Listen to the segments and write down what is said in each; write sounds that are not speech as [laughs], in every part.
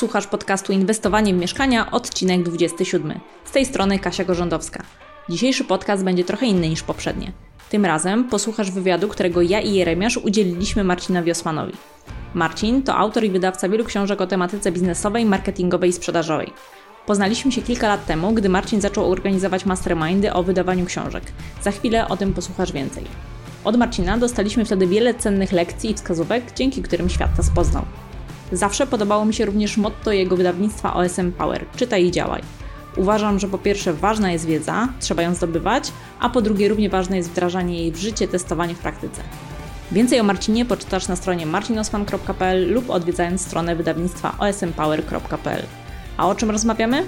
Słuchasz podcastu Inwestowanie w mieszkania, odcinek 27. Z tej strony Kasia Gorządowska. Dzisiejszy podcast będzie trochę inny niż poprzednie. Tym razem posłuchasz wywiadu, którego ja i Jeremiasz udzieliliśmy Marcinowi Osmanowi. Marcin to autor i wydawca wielu książek o tematyce biznesowej, marketingowej i sprzedażowej. Poznaliśmy się kilka lat temu, gdy Marcin zaczął organizować mastermindy o wydawaniu książek. Za chwilę o tym posłuchasz więcej. Od Marcina dostaliśmy wtedy wiele cennych lekcji i wskazówek, dzięki którym świat nas poznał. Zawsze podobało mi się również motto jego wydawnictwa OSM Power – czytaj i działaj. Uważam, że po pierwsze ważna jest wiedza, trzeba ją zdobywać, a po drugie równie ważne jest wdrażanie jej w życie, testowanie w praktyce. Więcej o Marcinie poczytasz na stronie marcinosman.pl lub odwiedzając stronę wydawnictwa osmpower.pl. A o czym rozmawiamy?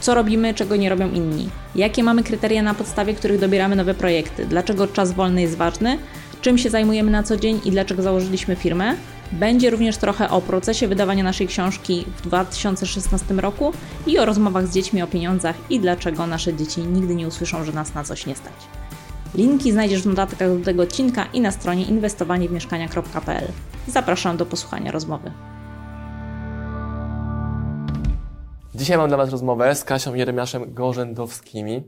Co robimy, czego nie robią inni? Jakie mamy kryteria, na podstawie których dobieramy nowe projekty? Dlaczego czas wolny jest ważny? Czym się zajmujemy na co dzień i dlaczego założyliśmy firmę? Będzie również trochę o procesie wydawania naszej książki w 2016 roku i o rozmowach z dziećmi o pieniądzach i dlaczego nasze dzieci nigdy nie usłyszą, że nas na coś nie stać. Linki znajdziesz w notatkach do tego odcinka i na stronie inwestowaniewmieszkania.pl. Zapraszam do posłuchania rozmowy. Dzisiaj mam dla Was rozmowę z Kasią Jeremiaszem Gorzędowskimi.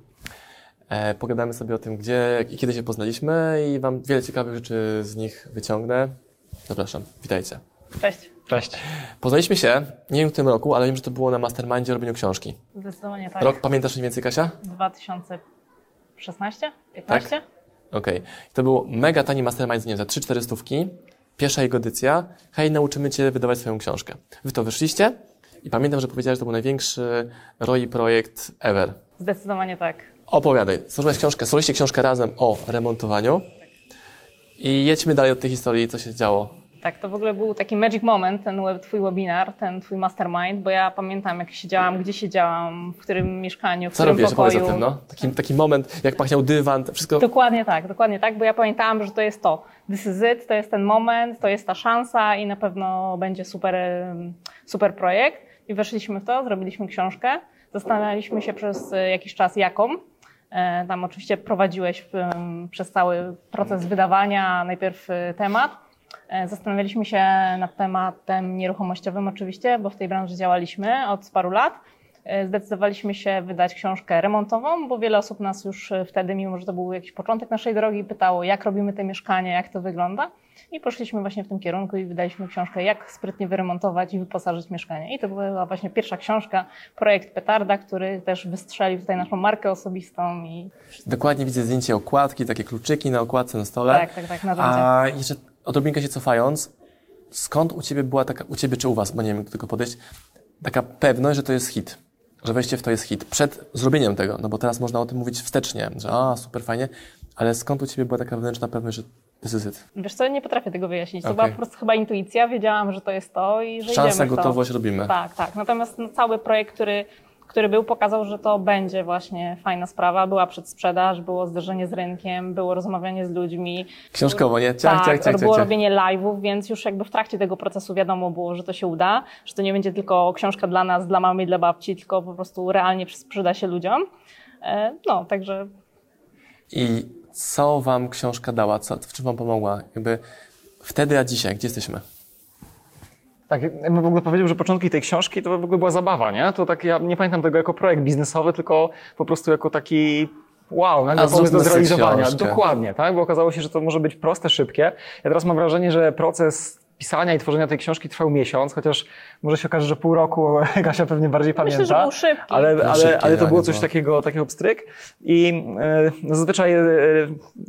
E, pogadamy sobie o tym, gdzie i kiedy się poznaliśmy i Wam wiele ciekawych rzeczy z nich wyciągnę. Zapraszam, witajcie. Cześć. Cześć. Poznaliśmy się, nie wiem w tym roku, ale wiem, że to było na mastermindzie o robieniu książki. Zdecydowanie tak. Rok pamiętasz mniej więcej, Kasia? 2016? 15? Tak. Okej. To był mega tani mastermind, nie wiem, za 3-4 stówki. Pierwsza jego edycja. Hej, nauczymy Cię wydawać swoją książkę. Wy to wyszliście i pamiętam, że powiedziałeś, że to był największy ROI projekt ever. Zdecydowanie tak. Opowiadaj. Stworzyłeś książkę, stworzyliście książkę razem o remontowaniu i jedźmy dalej od tej historii, co się działo. Tak, to w ogóle był taki magic moment, ten web, twój webinar, ten twój mastermind, bo ja pamiętam, jak siedziałam, gdzie siedziałam, w którym mieszkaniu, w Co którym robiłeś? pokoju. Opowiedz o tym, no. Taki, taki moment, jak pachniał dywan, to wszystko... Dokładnie tak, dokładnie tak, bo ja pamiętałam, że to jest to. This is it, to jest ten moment, to jest ta szansa i na pewno będzie super, super projekt. I weszliśmy w to, zrobiliśmy książkę. Zastanawialiśmy się przez e, jakiś czas jaką. E, Tam oczywiście prowadziłeś przez cały proces wydawania najpierw e, temat. E, Zastanawialiśmy się nad tematem nieruchomościowym oczywiście, bo w tej branży działaliśmy od paru lat. Zdecydowaliśmy się wydać książkę remontową, bo wiele osób nas już wtedy, mimo że to był jakiś początek naszej drogi, pytało, jak robimy te mieszkania, jak to wygląda. I poszliśmy właśnie w tym kierunku i wydaliśmy książkę, jak sprytnie wyremontować i wyposażyć mieszkanie. I to była właśnie pierwsza książka, projekt Petarda, który też wystrzelił tutaj naszą markę osobistą i Dokładnie widzę zdjęcie okładki, takie kluczyki na okładce na stole. tak, tak, tak, narzędzie. A jeszcze odrobinkę się cofając, skąd u Ciebie była taka, u Ciebie czy u Was, bo nie wiem, tego podejść, taka pewność, że to jest hit? Że wejście w to jest hit. Przed zrobieniem tego, no bo teraz można o tym mówić wstecznie, że a, super fajnie, ale skąd u Ciebie była taka wewnętrzna pewność, że this is it? Wiesz co, nie potrafię tego wyjaśnić. To Okej. była po prostu chyba intuicja, wiedziałam, że to jest to i że Szansa, idziemy w to. gotowość, robimy. Tak, tak. Natomiast no, cały projekt, który, który był, pokazał, że to będzie właśnie fajna sprawa. Była przedsprzedaż, było zderzenie z rynkiem, było rozmawianie z ludźmi. Książkowo, nie? Ciach, tak, ciach, ciach, było ciach, robienie live'ów, więc już jakby w trakcie tego procesu wiadomo było, że to się uda, że to nie będzie tylko książka dla nas, dla mamy i dla babci, tylko po prostu realnie sprzeda się ludziom. E, No, także I co Wam książka dała? Co, w czym Wam pomogła? Jakby wtedy, a dzisiaj, gdzie jesteśmy? Tak, ja bym w ogóle powiedział, że początki tej książki to w ogóle była zabawa, nie? To tak, ja nie pamiętam tego jako projekt biznesowy, tylko po prostu jako taki wow, nagle pomysł do zrealizowania. książkę. Dokładnie, tak? Bo okazało się, że to może być proste, szybkie. Ja teraz mam wrażenie, że proces pisania i tworzenia tej książki trwał miesiąc, chociaż może się okaże, że pół roku [laughs] Kasia pewnie bardziej pamięta. myślę, że był szybki. Ale, ale, szybki, ale to tak, było coś no. takiego, takiego pstryk i e, no zazwyczaj e,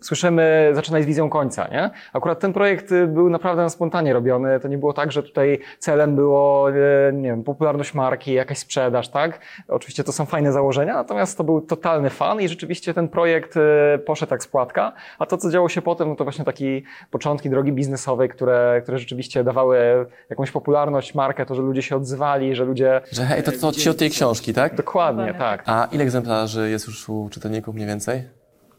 słyszymy zaczynaj z wizją końca, nie? Akurat ten projekt e, był naprawdę na spontanie robiony. To nie było tak, że tutaj celem było, e, nie wiem, popularność marki, jakaś sprzedaż, tak? Oczywiście to są fajne założenia, natomiast to był totalny fan i rzeczywiście ten projekt e, poszedł tak z płatka, a to, co działo się potem, no to właśnie taki początki drogi biznesowej, które, które rzeczywiście dawały jakąś popularność, markę, to, że ludzie się odzywali, że ludzie... Że hej, to, to ci od tej książki, tak? Dokładnie, Dokładnie. tak. A ile egzemplarzy jest już u czytelników mniej więcej?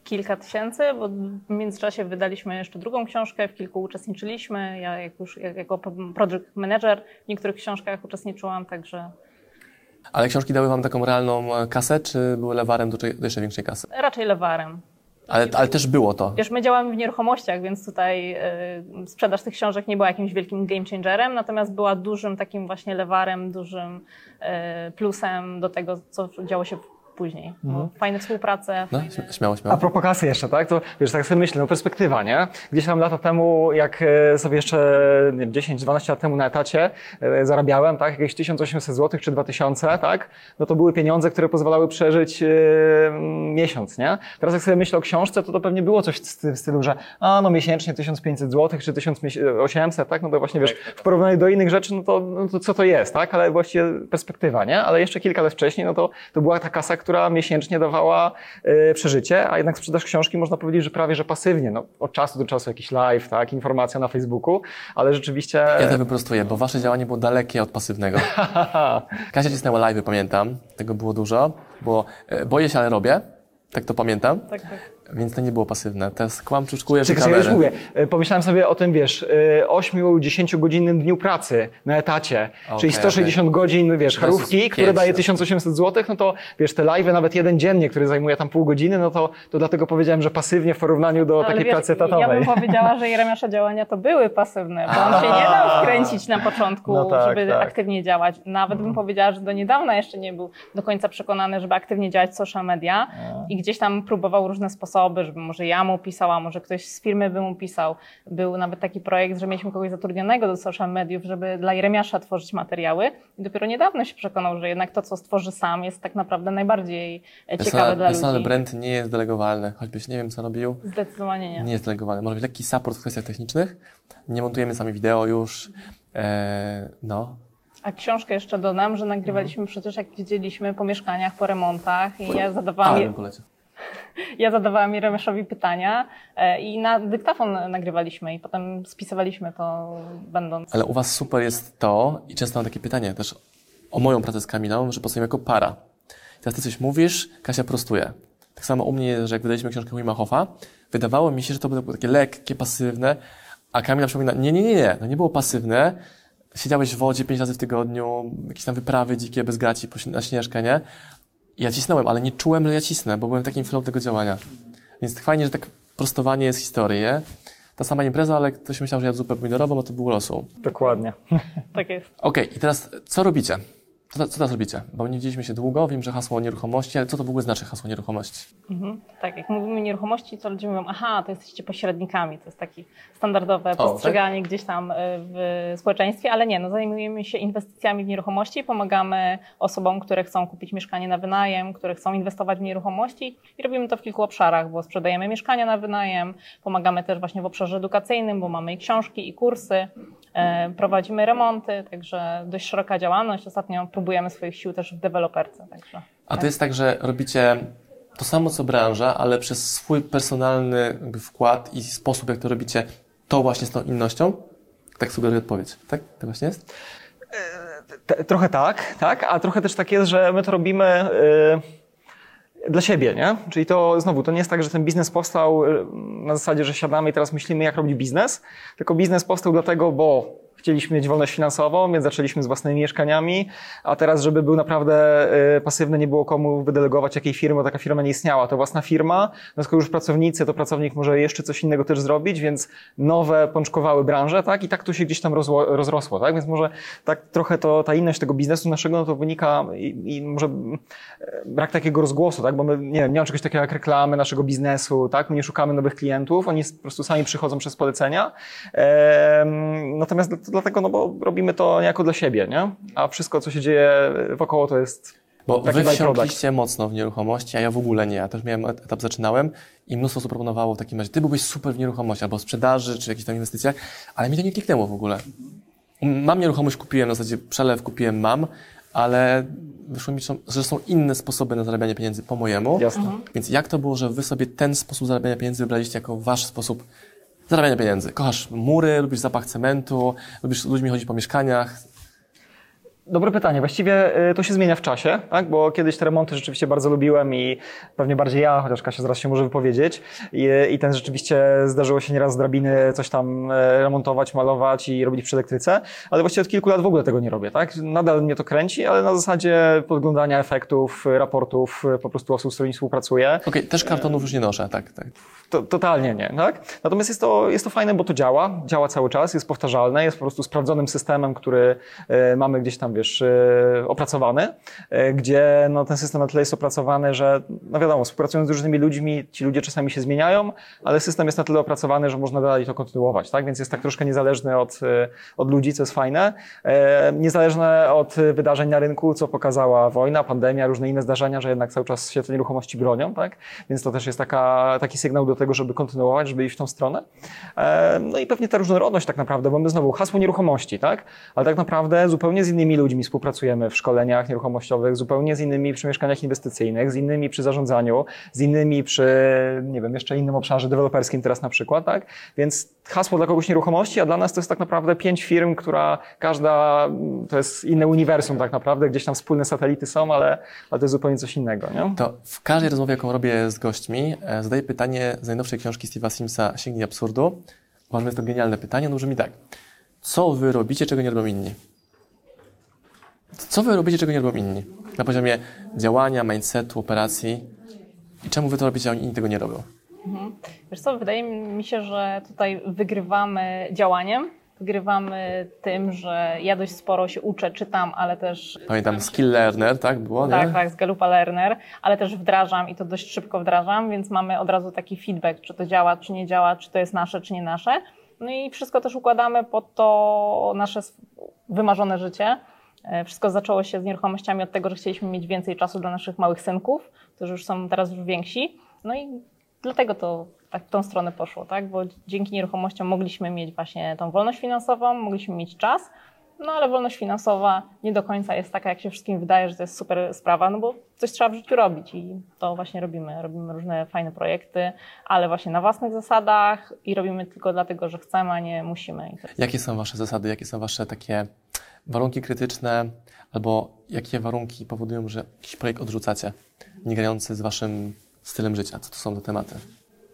kilka tysięcy, bo w międzyczasie wydaliśmy jeszcze drugą książkę, w kilku uczestniczyliśmy. Ja jak już, jak, jako project manager w niektórych książkach uczestniczyłam, także Ale książki dały Wam taką realną kasę, czy były lewarem do jeszcze większej kasy? raczej lewarem. Ale, ale też było to. Wiesz, my działamy w nieruchomościach, więc tutaj y, sprzedaż tych książek nie była jakimś wielkim game changerem, natomiast była dużym takim właśnie lewarem, dużym y, plusem do tego, co działo się później. No, fajne współprace. No, fajne... śm- śmiało, A śmiało. propos kasy jeszcze, tak? To wiesz, tak sobie myślę, no perspektywa, nie? Gdzieś tam lata temu, jak e, sobie jeszcze nie wiem, 10-12 lat temu na etacie e, zarabiałem, tak? Jakieś 1800 zł czy 2000, tak? No to były pieniądze, które pozwalały przeżyć e, miesiąc, nie? Teraz jak sobie myślę o książce, to to pewnie było coś w stylu, że a no miesięcznie 1500 zł czy 1800, tak? No to właśnie wiesz, w porównaniu do innych rzeczy, no to, no to co to jest, tak? Ale właściwie perspektywa, nie? Ale jeszcze kilka lat wcześniej, no to, to była ta kasa, która miesięcznie dawała e, przeżycie, a jednak sprzedaż książki można powiedzieć, że prawie, że pasywnie, no od czasu do czasu jakiś live, tak? Informacja na Facebooku, ale rzeczywiście... Ja to wyprostuję, bo wasze działanie było dalekie od pasywnego. [laughs] Kasia cisnęła live'y, pamiętam. Tego było dużo, bo e, boję się, ale robię. Tak to pamiętam. Tak, tak. Więc to nie było pasywne. Teraz kłam, czuczkuję, że Czekaj, czekaj, już kamerę. mówię. E, Pomyślałem sobie o tym, wiesz, 8-10 godzinnym dniu pracy na etacie, czyli Okej, 160 godzin, wiesz, Jezus, charówki, które daje 1800 zł, no to wiesz, te live'y nawet jeden dziennie, który zajmuje tam pół godziny, no to, to dlatego powiedziałem, że pasywnie w porównaniu do Ale takiej wiesz, pracy etatowej. Ja bym powiedziała, że Jeremiasza działania to były pasywne, bo on się nie dał wkręcić na początku, No tak, żeby tak. aktywnie działać. Nawet bym powiedziała, że do niedawna jeszcze nie był do końca przekonany, żeby aktywnie działać w social media i gdzieś tam próbował różne sposoby, żeby może ja mu pisała, może ktoś z firmy by mu pisał. Był nawet taki projekt, że mieliśmy kogoś zatrudnionego do social mediów, żeby dla Jeremiasza tworzyć materiały i dopiero niedawno się przekonał, że jednak to, co stworzy sam jest tak naprawdę najbardziej e, ciekawe dla Personal ludzi. brand nie jest delegowalny. Choćbyś nie wiem, co robił, Zdecydowanie nie. nie jest delegowalny. Może być lekki support w kwestiach technicznych. Nie montujemy sami wideo już. E, no. A książkę jeszcze dodam, że nagrywaliśmy przecież, jak widzieliśmy, po mieszkaniach, po remontach i ja zadawałam, Ale bym poleciał. [laughs] ja zadawałam Jeremiaszowi pytania e, i na dyktafon nagrywaliśmy i potem spisywaliśmy to będąc... Ale u Was super jest to, i często mam takie pytanie też o moją pracę z Kamilą, że pracujemy jako para. Teraz Ty coś mówisz, Kasia prostuje. Tak samo u mnie, że jak wydaliśmy książkę Wima Hofa, wydawało mi się, że to było takie lekkie, pasywne, a Kamila przypomina, nie, nie, nie, nie, no nie było pasywne. Siedziałeś w wodzie pięć razy w tygodniu, jakieś tam wyprawy dzikie, bez gaci na Śnieżkę, nie? Ja cisnąłem, ale nie czułem, że ja cisnę, bo byłem w takim flow tego działania. Więc fajnie, że tak prostowanie jest historii, nie? Ta sama impreza, ale ktoś myślał, że ja zupę pomidorową, a to był losu. Dokładnie. Tak jest. Okej, i teraz co robicie? Co, co teraz robicie? Bo nie widzieliśmy się długo, wiem, że hasło nieruchomości, ale co to w ogóle znaczy hasło nieruchomości? Mhm. Tak, jak mówimy nieruchomości, to ludzie mówią, aha, to jesteście pośrednikami. To jest takie standardowe postrzeganie gdzieś tam y, w społeczeństwie, ale nie, no zajmujemy się inwestycjami w nieruchomości, pomagamy osobom, które chcą kupić mieszkanie na wynajem, które chcą inwestować w nieruchomości i robimy to w kilku obszarach, bo sprzedajemy mieszkania na wynajem, pomagamy też właśnie w obszarze edukacyjnym, bo mamy i książki, i kursy, e, prowadzimy remonty, także dość szeroka działalność. Ostatnio próbujemy swoich sił też w deweloperce, także... A to jest tak, że robicie to samo co branża, ale przez swój personalny wkład i sposób, jak to robicie, to właśnie z tą innością? Tak sugeruję odpowiedź. Tak? Tak właśnie jest? Te- Trochę tak, tak, a trochę też tak jest, że my to robimy y, dla siebie, nie? Czyli to znowu, to nie jest tak, że ten biznes powstał y, na zasadzie, że siadamy i teraz myślimy, jak robić biznes, tylko biznes powstał dlatego, bo chcieliśmy mieć wolność finansową, więc zaczęliśmy z własnymi mieszkaniami, a teraz, żeby był naprawdę y, pasywny, nie było komu wydelegować jakiej firmy, bo taka firma nie istniała. To własna firma, no skoro już pracownicy, to pracownik może jeszcze coś innego też zrobić, więc nowe pączkowały branże, tak? I tak to się gdzieś tam rozło, rozrosło, tak? Więc może tak trochę to, ta inność tego biznesu naszego, no to wynika i, i może mm, brak takiego rozgłosu, tak? Bo my, nie wiem, nie ma czegoś takiego jak reklamy naszego biznesu, tak? My nie szukamy nowych klientów, oni po prostu sami przychodzą przez polecenia. Ehm, natomiast to dlatego, no bo robimy to niejako dla siebie, nie? A wszystko, co się dzieje wokoło, to jest Bo taki wy wsiąkliście mocno w nieruchomości, a ja w ogóle nie. Ja też miałem et- etap, zaczynałem i mnóstwo osób proponowało w takim razie, ty byłbyś super w nieruchomości, albo w sprzedaży, czy jakichś tam inwestycjach, ale mi to nie kliknęło w ogóle. Mam nieruchomość, kupiłem, na zasadzie przelew kupiłem, mam, ale wyszło mi, że są inne sposoby na zarabianie pieniędzy po mojemu. Jasne. Więc jak to było, że wy sobie ten sposób zarabiania pieniędzy wybraliście jako wasz sposób zarabiania pieniędzy? Kochasz mury, lubisz zapach cementu, lubisz ludźmi chodzić po mieszkaniach. Dobre pytanie. Właściwie y, to się zmienia w czasie, tak? bo kiedyś te remonty rzeczywiście bardzo lubiłem i pewnie bardziej ja, chociaż Kasia zaraz się może wypowiedzieć. I, i ten rzeczywiście zdarzyło się nieraz z drabiny coś tam e, remontować, malować i robić przy elektryce, ale właściwie od kilku lat w ogóle tego nie robię. Tak? Nadal mnie to kręci, ale na zasadzie podglądania efektów, raportów, po prostu osób, z którymi współpracuję. Okej, też kartonów już nie noszę, tak, tak. To, totalnie nie, tak? Natomiast jest to, jest to fajne, bo to działa, działa cały czas, jest powtarzalne, jest po prostu sprawdzonym systemem, który e, mamy gdzieś tam, wiesz, e, opracowany, e, gdzie no, ten system na tyle jest opracowany, że, no wiadomo, współpracując z różnymi ludźmi, ci ludzie czasami się zmieniają, ale system jest na tyle opracowany, że można dalej to kontynuować, tak? Więc jest tak troszkę niezależny od, e, od ludzi, co jest fajne, niezależne od wydarzeń na rynku, co pokazała wojna, pandemia, różne inne zdarzenia, że jednak cały czas się te nieruchomości bronią, tak? Więc to też jest taka, taki sygnał do tego, żeby kontynuować, żeby iść w tą stronę. No i pewnie ta różnorodność tak naprawdę, bo my znowu hasło nieruchomości, tak? Ale tak naprawdę zupełnie z innymi ludźmi współpracujemy w szkoleniach nieruchomościowych, zupełnie z innymi przy mieszkaniach inwestycyjnych, z innymi przy zarządzaniu, z innymi przy, nie wiem, jeszcze innym obszarze deweloperskim teraz na przykład, tak? Więc hasło dla kogoś nieruchomości, a dla nas to jest tak naprawdę pięć firm, która każda, to jest inne uniwersum tak naprawdę, gdzieś tam wspólne satelity są, ale, ale to jest zupełnie coś innego, nie? To w każdej rozmowie, jaką robię z gośćmi, e, zadaję pytanie z najnowszej książki Steve'a Simsa Sięgnij absurdu. Uważam, jest to genialne pytanie. No brzmi tak. Co wy robicie, czego nie robią inni? Co wy robicie, czego nie robią inni? Na poziomie działania, mindsetu, operacji. I czemu wy to robicie, a inni tego nie robią? Wiesz co, wydaje mi się, że tutaj wygrywamy działaniem, wygrywamy tym, że ja dość sporo się uczę, czytam, ale też Pamiętam, skill learner, tak było, nie? tak, tak, z Galupa Learner, ale też wdrażam i to dość szybko wdrażam, więc mamy od razu taki feedback, czy to działa, czy nie działa, czy to jest nasze, czy nie nasze. No i wszystko też układamy pod to nasze wymarzone życie. E, Wszystko zaczęło się z nieruchomościami od tego, że chcieliśmy mieć więcej czasu dla naszych małych synków, którzy już są teraz już więksi. No i dlatego to tak w tą stronę poszło, tak? Bo dzięki nieruchomościom mogliśmy mieć właśnie tą wolność finansową, mogliśmy mieć czas, no ale wolność finansowa nie do końca jest taka, jak się wszystkim wydaje, że to jest super sprawa, no bo coś trzeba w życiu robić i to właśnie robimy. Robimy różne fajne projekty, ale właśnie na własnych zasadach i robimy tylko dlatego, że chcemy, a nie musimy. Jakie są wasze zasady, jakie są wasze takie warunki krytyczne, albo jakie warunki powodują, że jakiś projekt odrzucacie, nie grający z waszym stylem życia? Co to są za tematy?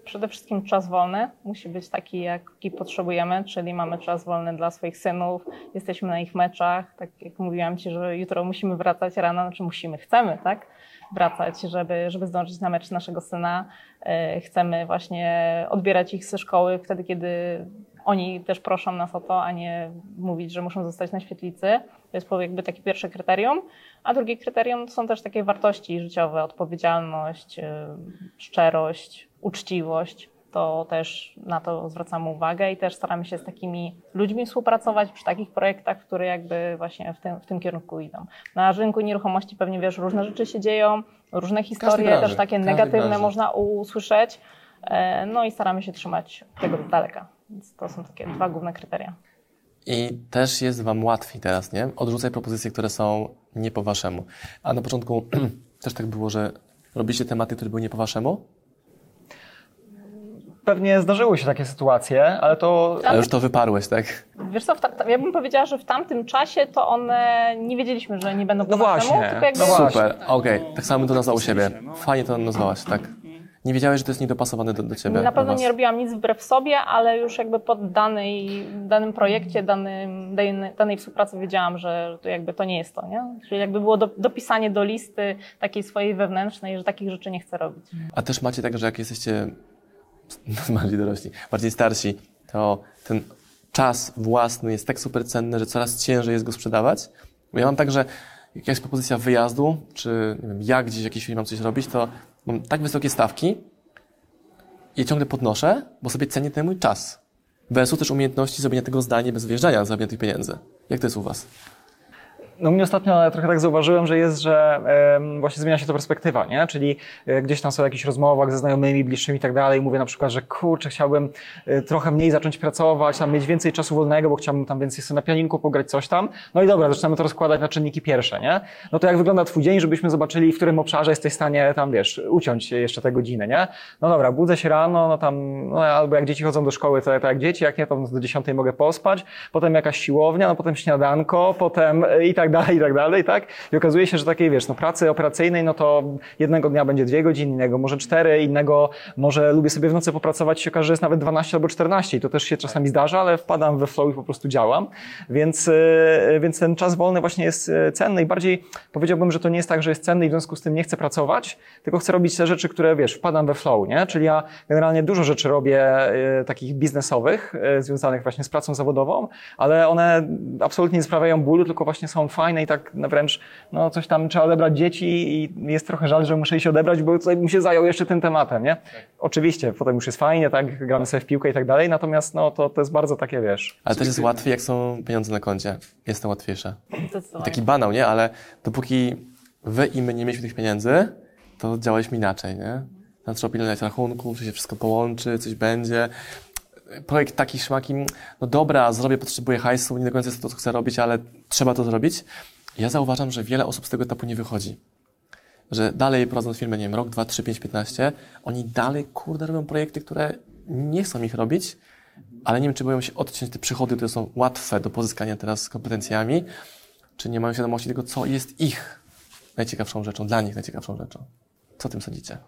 Przede wszystkim czas wolny musi być taki, jaki potrzebujemy, czyli mamy czas wolny dla swoich synów, jesteśmy na ich meczach, tak jak mówiłam Ci, że jutro musimy wracać rano, znaczy musimy, chcemy, tak? Wracać, żeby, żeby zdążyć na mecz naszego syna. E, Chcemy właśnie odbierać ich ze szkoły wtedy, kiedy oni też proszą nas o to, a nie mówić, że muszą zostać na świetlicy. To jest jakby takie pierwsze kryterium. A drugie kryterium to są też takie wartości życiowe, odpowiedzialność, y, szczerość, uczciwość. To też na to zwracamy uwagę i też staramy się z takimi ludźmi współpracować przy takich projektach, które jakby właśnie w tym, w tym kierunku idą. Na rynku nieruchomości pewnie wiesz, różne rzeczy się dzieją, różne historie, branży, też takie negatywne branży. można usłyszeć. E, No i staramy się trzymać tego z daleka. Więc to są takie dwa główne kryteria. I też jest wam łatwiej teraz, nie? Odrzucaj propozycje, które są nie po waszemu. A na początku [clears throat] też tak było, że robiliście tematy, które były nie po waszemu, Pewnie zdarzyły się takie sytuacje, ale to a już to wyparłeś, tak? Wiesz co, ta, ja bym powiedziała, że w tamtym czasie to one nie wiedzieliśmy, że nie będą po No naszemu, właśnie, tylko jakby no właśnie. Super, okej. Tak samo bym to nazwał u siebie. Fajnie to nazwałaś, tak. Nie wiedziałeś, że to jest niedopasowane do, do ciebie. na pewno was. nie robiłam nic wbrew sobie, ale już jakby po danej, danym projekcie, danym, danej, współpracy wiedziałam, że to jakby to nie jest to, nie? Czyli jakby było do, dopisanie do listy takiej swojej wewnętrznej, że takich rzeczy nie chcę robić. A też macie tak, że jak jesteście [laughs] bardziej dorośli, bardziej starsi, to ten czas własny jest tak super cenny, że coraz ciężej jest go sprzedawać. Bo ja mam tak, że jakaś propozycja wyjazdu, czy nie wiem, ja gdzieś w jakiejś chwili mam coś robić, to mam tak wysokie stawki je ciągle podnoszę, bo sobie cenię ten mój czas. Versus też umiejętności zrobienia tego zdania bez wyjeżdżania, zarabiania tych pieniędzy. Jak to jest u was? No mnie ostatnio trochę tak zauważyłem, że jest, że właśnie zmienia się to perspektywa, nie? Czyli e, gdzieś tam są w jakichś rozmowach ze znajomymi, bliższymi i tak dalej, mówię na przykład, że kurczę, chciałbym e, trochę mniej zacząć pracować, tam mieć więcej czasu wolnego, bo chciałbym tam więcej sobie na pianinku pograć coś tam. No i dobra, zaczynamy to rozkładać na czynniki pierwsze, nie? No to jak wygląda twój dzień, żebyśmy zobaczyli, w którym obszarze jesteś w stanie tam, wiesz, uciąć jeszcze te godziny, nie? No dobra, budzę się rano, no tam, no albo jak dzieci chodzą do szkoły, to, to jak dzieci, jak nie, to do dziesiątej mogę pospać, potem jakaś siłownia, no potem śniadanko, potem e, i tak tak dalej, i tak dalej, tak? I okazuje się, że takiej, wiesz, no pracy operacyjnej, no to jednego dnia będzie dwie godziny, innego może cztery, innego może lubię sobie w nocy popracować, się okaże, że jest nawet 12 albo 14 i to też się czasami zdarza, ale wpadam we flow i po prostu działam, więc, e, więc ten czas wolny właśnie jest e, cenny i bardziej powiedziałbym, że to nie jest tak, że jest cenny i w związku z tym nie chcę pracować, tylko chcę robić te rzeczy, które, wiesz, wpadam we flow, nie? Czyli ja generalnie dużo rzeczy robię e, takich biznesowych, związanych właśnie z pracą zawodową, ale one absolutnie nie sprawiają bólu, tylko właśnie są fajne i tak wręcz, no coś tam trzeba odebrać dzieci i jest trochę żal, że muszę iść odebrać, bo tutaj bym się zajął jeszcze tym tematem, nie? Tak. Oczywiście, potem już jest fajnie, tak, gramy sobie w piłkę i tak dalej, natomiast no to, to jest bardzo takie, wiesz... Ale też jest łatwiej, jak są pieniądze na koncie. Jest to łatwiejsze. Taki banał, nie? Ale dopóki wy i my nie mieliśmy tych pieniędzy, to działaliśmy inaczej, nie? Na trzeba pilnować rachunków, czy się wszystko połączy, coś będzie projekt taki szmaki, no dobra, zrobię, potrzebuję hajsu, nie do końca jest to, co chcę robić, ale trzeba to zrobić. Ja zauważam, że wiele osób z tego etapu nie wychodzi. Że dalej prowadząc firmę, nie wiem, rok, dwa, trzy, pięć, piętnaście, oni dalej, kurde, robią projekty, które nie chcą ich robić, ale nie wiem, czy boją się odciąć te przychody, które są łatwe do pozyskania teraz z kompetencjami, czy nie mają świadomości tego, co jest ich najciekawszą rzeczą, dla nich najciekawszą rzeczą. Co o tym sądzicie?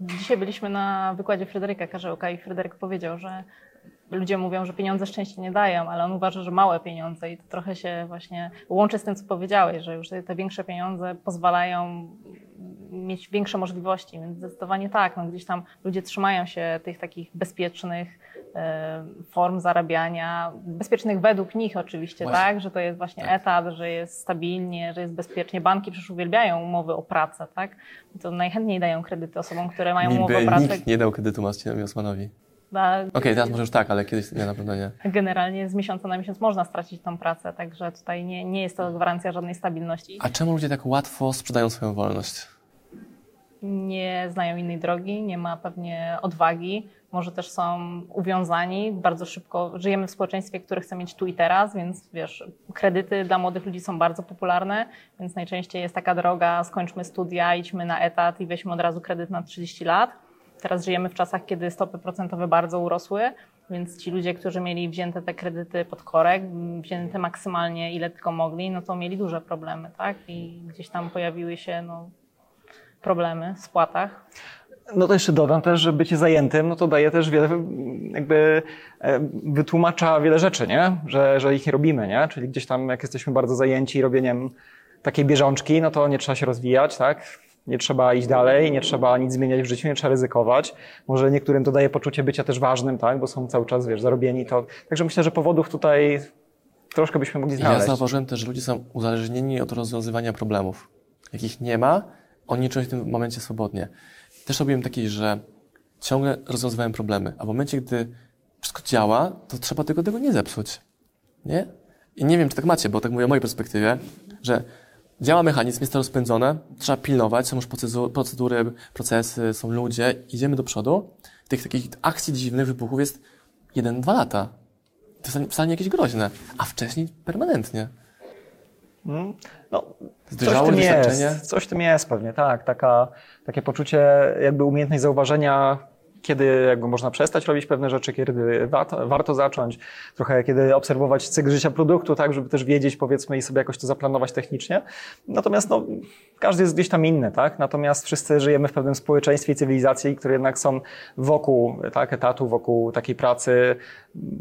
Dzisiaj byliśmy na wykładzie Fryderyka Karzełka i Fryderyk powiedział, że ludzie mówią, że pieniądze szczęście nie dają, ale on uważa, że małe pieniądze i to trochę się właśnie łączy z tym, co powiedziałeś, że już te większe pieniądze pozwalają mieć większe możliwości, więc zdecydowanie tak, no gdzieś tam ludzie trzymają się tych takich bezpiecznych e, form zarabiania, bezpiecznych według nich oczywiście, właśnie. tak, że to jest właśnie tak. etat, że jest stabilnie, że jest bezpiecznie. Banki przecież uwielbiają umowy o pracę, tak, to najchętniej dają kredyty osobom, które mają umowę o pracę. Nikt nie dał kredytu Marcinowi Osmanowi. Okej, okay, teraz może już tak, ale kiedyś nie, na pewno nie. Generalnie z miesiąca na miesiąc można stracić tą pracę, także tutaj nie, nie jest to gwarancja żadnej stabilności. A czemu ludzie tak łatwo sprzedają swoją wolność? Nie znają innej drogi, nie ma pewnie odwagi, może też są uwiązani, bardzo szybko żyjemy w społeczeństwie, które chce mieć tu i teraz, więc wiesz, kredyty dla młodych ludzi są bardzo popularne, więc najczęściej jest taka droga, skończmy studia, idźmy na etat i weźmy od razu kredyt na 30 lat. Teraz żyjemy w czasach, kiedy stopy procentowe bardzo urosły, więc ci ludzie, którzy mieli wzięte te kredyty pod korek, wzięte maksymalnie ile tylko mogli, no to mieli duże problemy, tak? I gdzieś tam pojawiły się no, problemy w spłatach. No to jeszcze dodam też, że bycie zajętym, no to daje też wiele, jakby e, wytłumacza wiele rzeczy, nie? Że, że ich nie robimy, nie? Czyli gdzieś tam, jak jesteśmy bardzo zajęci robieniem takiej bieżączki, no to nie trzeba się rozwijać, tak? nie trzeba iść dalej, nie trzeba nic zmieniać w życiu, nie trzeba ryzykować. Może niektórym to daje poczucie bycia też ważnym, tak, bo są cały czas, wiesz, zarobieni to. Także myślę, że powodów tutaj troszkę byśmy mogli znaleźć. Ja zauważyłem też, że ludzie są uzależnieni od rozwiązywania problemów. Jakich nie ma, oni czują się w tym momencie swobodnie. Też robiłem taki, że ciągle rozwiązywałem problemy, a w momencie, gdy wszystko działa, to trzeba tego, tego nie zepsuć. Nie? I nie wiem, czy tak macie, bo tak mówię o mojej perspektywie, że Działa mechanizm, jest to rozpędzone, trzeba pilnować, są już procedury, procesy, są ludzie, idziemy do przodu. Tych takich akcji dziwnych wybuchów jest jeden, dwa lata. To wcale nie jakieś groźne, a wcześniej permanentnie. Hmm. No, coś w tym jest, coś w tym jest pewnie, tak. Taka, takie poczucie jakby umiejętność zauważenia kiedy jakby można przestać robić pewne rzeczy, kiedy warto, warto zacząć, trochę kiedy obserwować cykl życia produktu, tak, żeby też wiedzieć, powiedzmy, i sobie jakoś to zaplanować technicznie. Natomiast no, każdy jest gdzieś tam inny, tak? Natomiast wszyscy żyjemy w pewnym społeczeństwie i cywilizacji, które jednak są wokół tak, etatu, wokół takiej pracy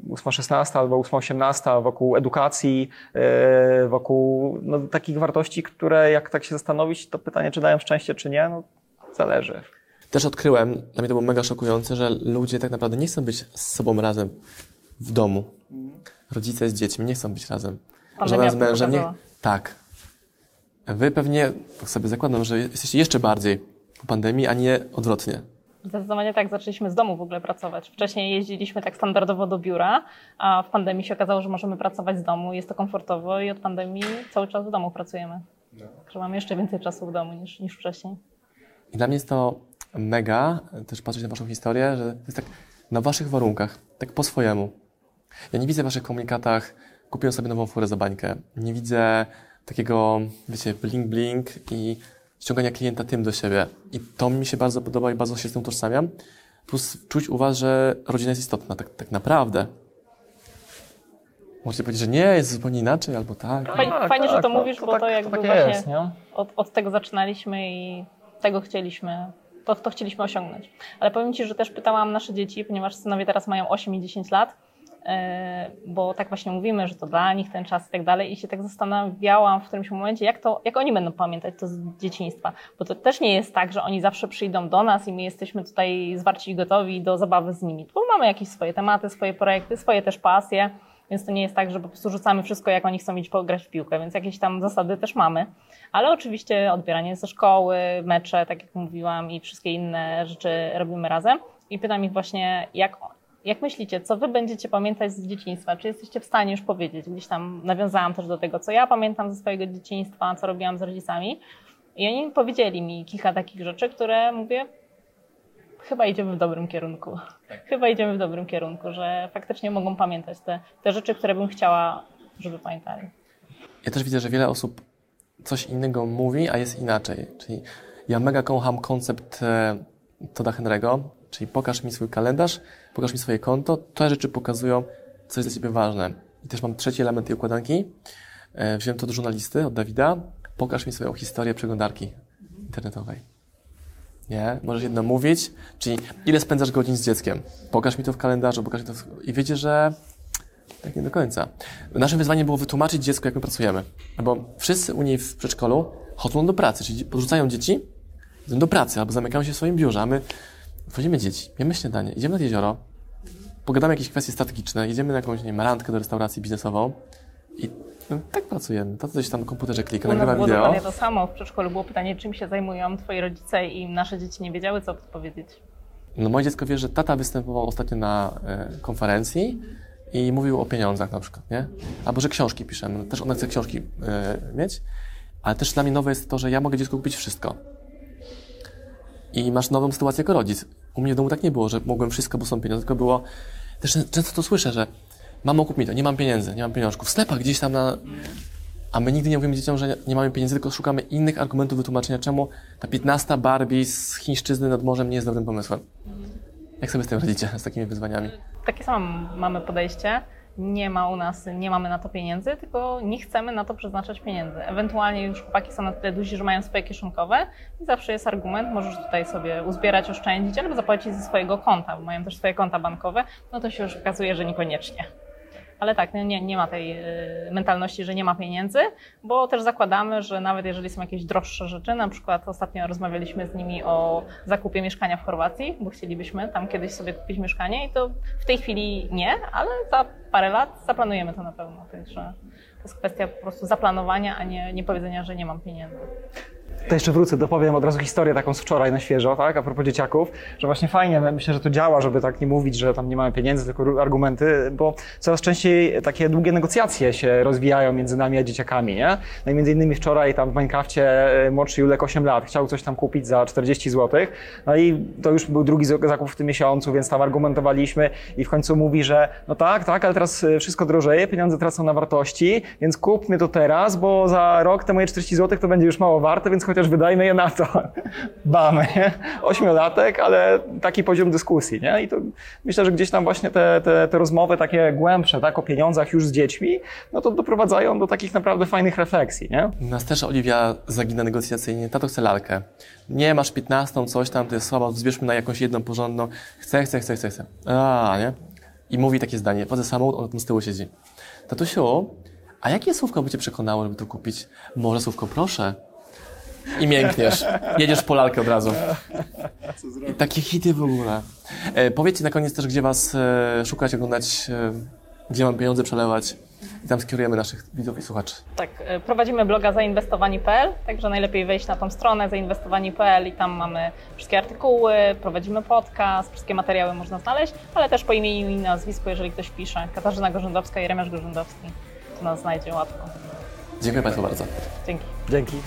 8-16 albo 8-18, wokół edukacji, e, wokół no, takich wartości, które jak tak się zastanowić, to pytanie, czy dają szczęście, czy nie, no, zależy. Też odkryłem, dla mnie to było mega szokujące, że ludzie tak naprawdę nie chcą być z sobą razem w domu. Rodzice z dziećmi nie chcą być razem. Żona z mężem nie... Tak. Wy pewnie, tak sobie zakładam, że jesteście jeszcze bardziej po pandemii, a nie odwrotnie. Zdecydowanie tak, zaczęliśmy z domu w ogóle pracować. Wcześniej jeździliśmy tak standardowo do biura, a w pandemii się okazało, że możemy pracować z domu, jest to komfortowo i od pandemii cały czas w domu pracujemy. No. Że mamy jeszcze więcej czasu w domu niż, niż wcześniej. I dla mnie jest to mega też patrzeć na Waszą historię, że to jest tak na Waszych warunkach, tak po swojemu. Ja nie widzę w Waszych komunikatach, kupiłem sobie nową furę za bańkę. Nie widzę takiego, wiecie, bling-bling i ściągania klienta tym do siebie. I to mi się bardzo podoba i bardzo się z tym utożsamiam. Plus czuć u Was, że rodzina jest istotna, tak, tak naprawdę. Możecie powiedzieć, że nie, jest zupełnie inaczej, albo tak. Fajnie, fajnie że to mówisz, bo to tak- jakby takie właśnie jest, nie? od, od tego zaczynaliśmy i tego chcieliśmy, to, to chcieliśmy osiągnąć. Ale powiem Ci, że też pytałam nasze dzieci, ponieważ synowie teraz mają 8 i 10 lat, e, bo tak właśnie mówimy, że to dla nich ten czas i tak dalej. I się tak zastanawiałam w którymś momencie, jak, to, jak oni będą pamiętać to z dzieciństwa, bo to też nie jest tak, że oni zawsze przyjdą do nas i my jesteśmy tutaj zwarci i gotowi do zabawy z nimi, bo mamy jakieś swoje tematy, swoje projekty, swoje też pasje, więc to nie jest tak, że po prostu rzucamy wszystko, jak oni chcą iść pograć w piłkę, więc jakieś tam zasady też mamy. Ale oczywiście odbieranie ze szkoły, mecze, tak jak mówiłam, i wszystkie inne rzeczy robimy razem. I pytam ich właśnie, jak, jak myślicie, co wy będziecie pamiętać z dzieciństwa? Czy jesteście w stanie już powiedzieć? Gdzieś tam nawiązałam też do tego, co ja pamiętam ze swojego dzieciństwa, co robiłam z rodzicami. I oni powiedzieli mi kilka takich rzeczy, które mówię, chyba idziemy w dobrym kierunku. Chyba idziemy w dobrym kierunku, że faktycznie mogą pamiętać te, te rzeczy, które bym chciała, żeby pamiętali. Ja też widzę, że wiele osób coś innego mówi, a jest inaczej. Czyli ja mega kocham koncept e, Toda Henry'ego, czyli pokaż mi swój kalendarz, pokaż mi swoje konto. Te rzeczy pokazują, co jest dla Ciebie ważne. I też mam trzeci element tej układanki. E, wziąłem to do żurnalisty, od Dawida. Pokaż mi swoją historię przeglądarki internetowej. Nie? Możesz jedno mówić, czyli ile spędzasz godzin z dzieckiem. Pokaż mi to w kalendarzu, pokaż mi to w... i wiecie, że tak nie do końca. Naszym wyzwaniem było wytłumaczyć dziecku, jak my pracujemy. No Bo wszyscy u niej w przedszkolu chodzą do pracy, czyli podrzucają dzieci, idą do pracy albo zamykają się w swoim biurze, a my wchodzimy dzieci, jemy śniadanie, idziemy nad jezioro, pogadamy jakieś kwestie strategiczne, idziemy na jakąś, nie wiem, randkę do restauracji biznesową i no, tak pracujemy. To coś tam komputerze klika, nas nagrywa było wideo. dokładnie to samo. W przedszkolu było pytanie, czym się zajmują twoi rodzice i nasze dzieci nie wiedziały, co odpowiedzieć. No moje dziecko wie, że tata występował ostatnio na e, konferencji i mówił o pieniądzach na przykład, nie? Albo, że książki piszemy. No, Też ona chce książki e, mieć, ale też dla mnie nowe jest to, że ja mogę dziecku kupić wszystko. I masz nową sytuację jako rodzic. U mnie w domu tak nie było, że mogłem wszystko, bo są pieniądze, tylko było... Też często to słyszę, że mamo kup mi to, nie mam pieniędzy, nie mam pieniążków. W sklepach gdzieś tam na... A my nigdy nie mówimy dzieciom, że nie- mamy pieniędzy, tylko szukamy innych argumentów wytłumaczenia, czemu ta 15 Barbie z chińszczyzny nad morzem nie jest dobrym pomysłem. Jak sobie z tym radzicie, z takimi wyzwaniami? Takie samo mamy podejście. Nie ma u nas, nie mamy na to pieniędzy, tylko nie chcemy na to przeznaczać pieniędzy. Ewentualnie już chłopaki są na tyle duzi, że mają swoje kieszonkowe i zawsze jest argument, możesz tutaj sobie uzbierać, oszczędzić albo zapłacić ze swojego konta, bo mają też swoje konta bankowe, no to się już okazuje, że niekoniecznie. Ale tak, nie, nie, ma tej y, mentalności, że nie ma pieniędzy, bo też zakładamy, że nawet jeżeli są jakieś droższe rzeczy, na przykład ostatnio rozmawialiśmy z nimi o zakupie mieszkania w Chorwacji, bo chcielibyśmy tam kiedyś sobie kupić mieszkanie i to w tej chwili nie, ale za parę lat zaplanujemy to na pewno. Także to jest kwestia po prostu zaplanowania, a nie, nie powiedzenia, że nie mam pieniędzy. To jeszcze wrócę, dopowiem od razu historię taką z wczoraj na świeżo, tak, a propos dzieciaków, że właśnie fajnie, myślę, że to działa, żeby tak nie mówić, że tam nie mamy pieniędzy, tylko argumenty, bo coraz częściej takie długie negocjacje się rozwijają między nami a dzieciakami, nie? No i między innymi wczoraj tam w Minecrafcie e, młodszy Julek 8 lat chciał coś tam kupić za 40 zł, no i to już był drugi zakup w tym miesiącu, więc tam argumentowaliśmy i w końcu mówi, że no tak, tak, ale teraz e, wszystko drożeje, pieniądze tracą na wartości, więc kupmy to teraz, bo za rok te moje 40 zł to będzie już mało warte, więc chociaż wydajmy je na to. [laughs] Bamy, nie? Ośmiolatek, ale taki poziom dyskusji, nie? I to myślę, że gdzieś tam właśnie te, te, te rozmowy takie głębsze, tak, o pieniądzach już z dziećmi, no to doprowadzają do takich naprawdę fajnych refleksji, nie? Nas też Oliwia zagina negocjacyjnie. Tato chce lalkę. Nie, masz 15, coś tam, to jest słabo, zbierzmy na jakąś jedną porządną. Chcę, chcę, chcę, chcę, chcę. A, nie? I mówi takie zdanie. Wchodzę samochód, on tam z tyłu siedzi. Tatusiu, a jakie słówko by cię przekonało, żeby to kupić? Może słówko proszę? I miękniesz. Jedziesz po lalkę od razu. I takie hity w ogóle. E, powiedzcie na koniec też, gdzie was e, szukać, oglądać, e, gdzie mam pieniądze przelewać. I tam skierujemy naszych widzów i słuchaczy. Tak, y, prowadzimy bloga zainwestowani.pl, także najlepiej wejść na tą stronę zainwestowani.pl i tam mamy wszystkie artykuły, prowadzimy podcast, wszystkie materiały można znaleźć, ale też po imieniu i nazwisku, jeżeli ktoś pisze, Katarzyna Gorzędowska i Remiasz Gorzędowski, to nas znajdzie łatwo. Dziękuję Państwu bardzo. Dzięki. Dzięki.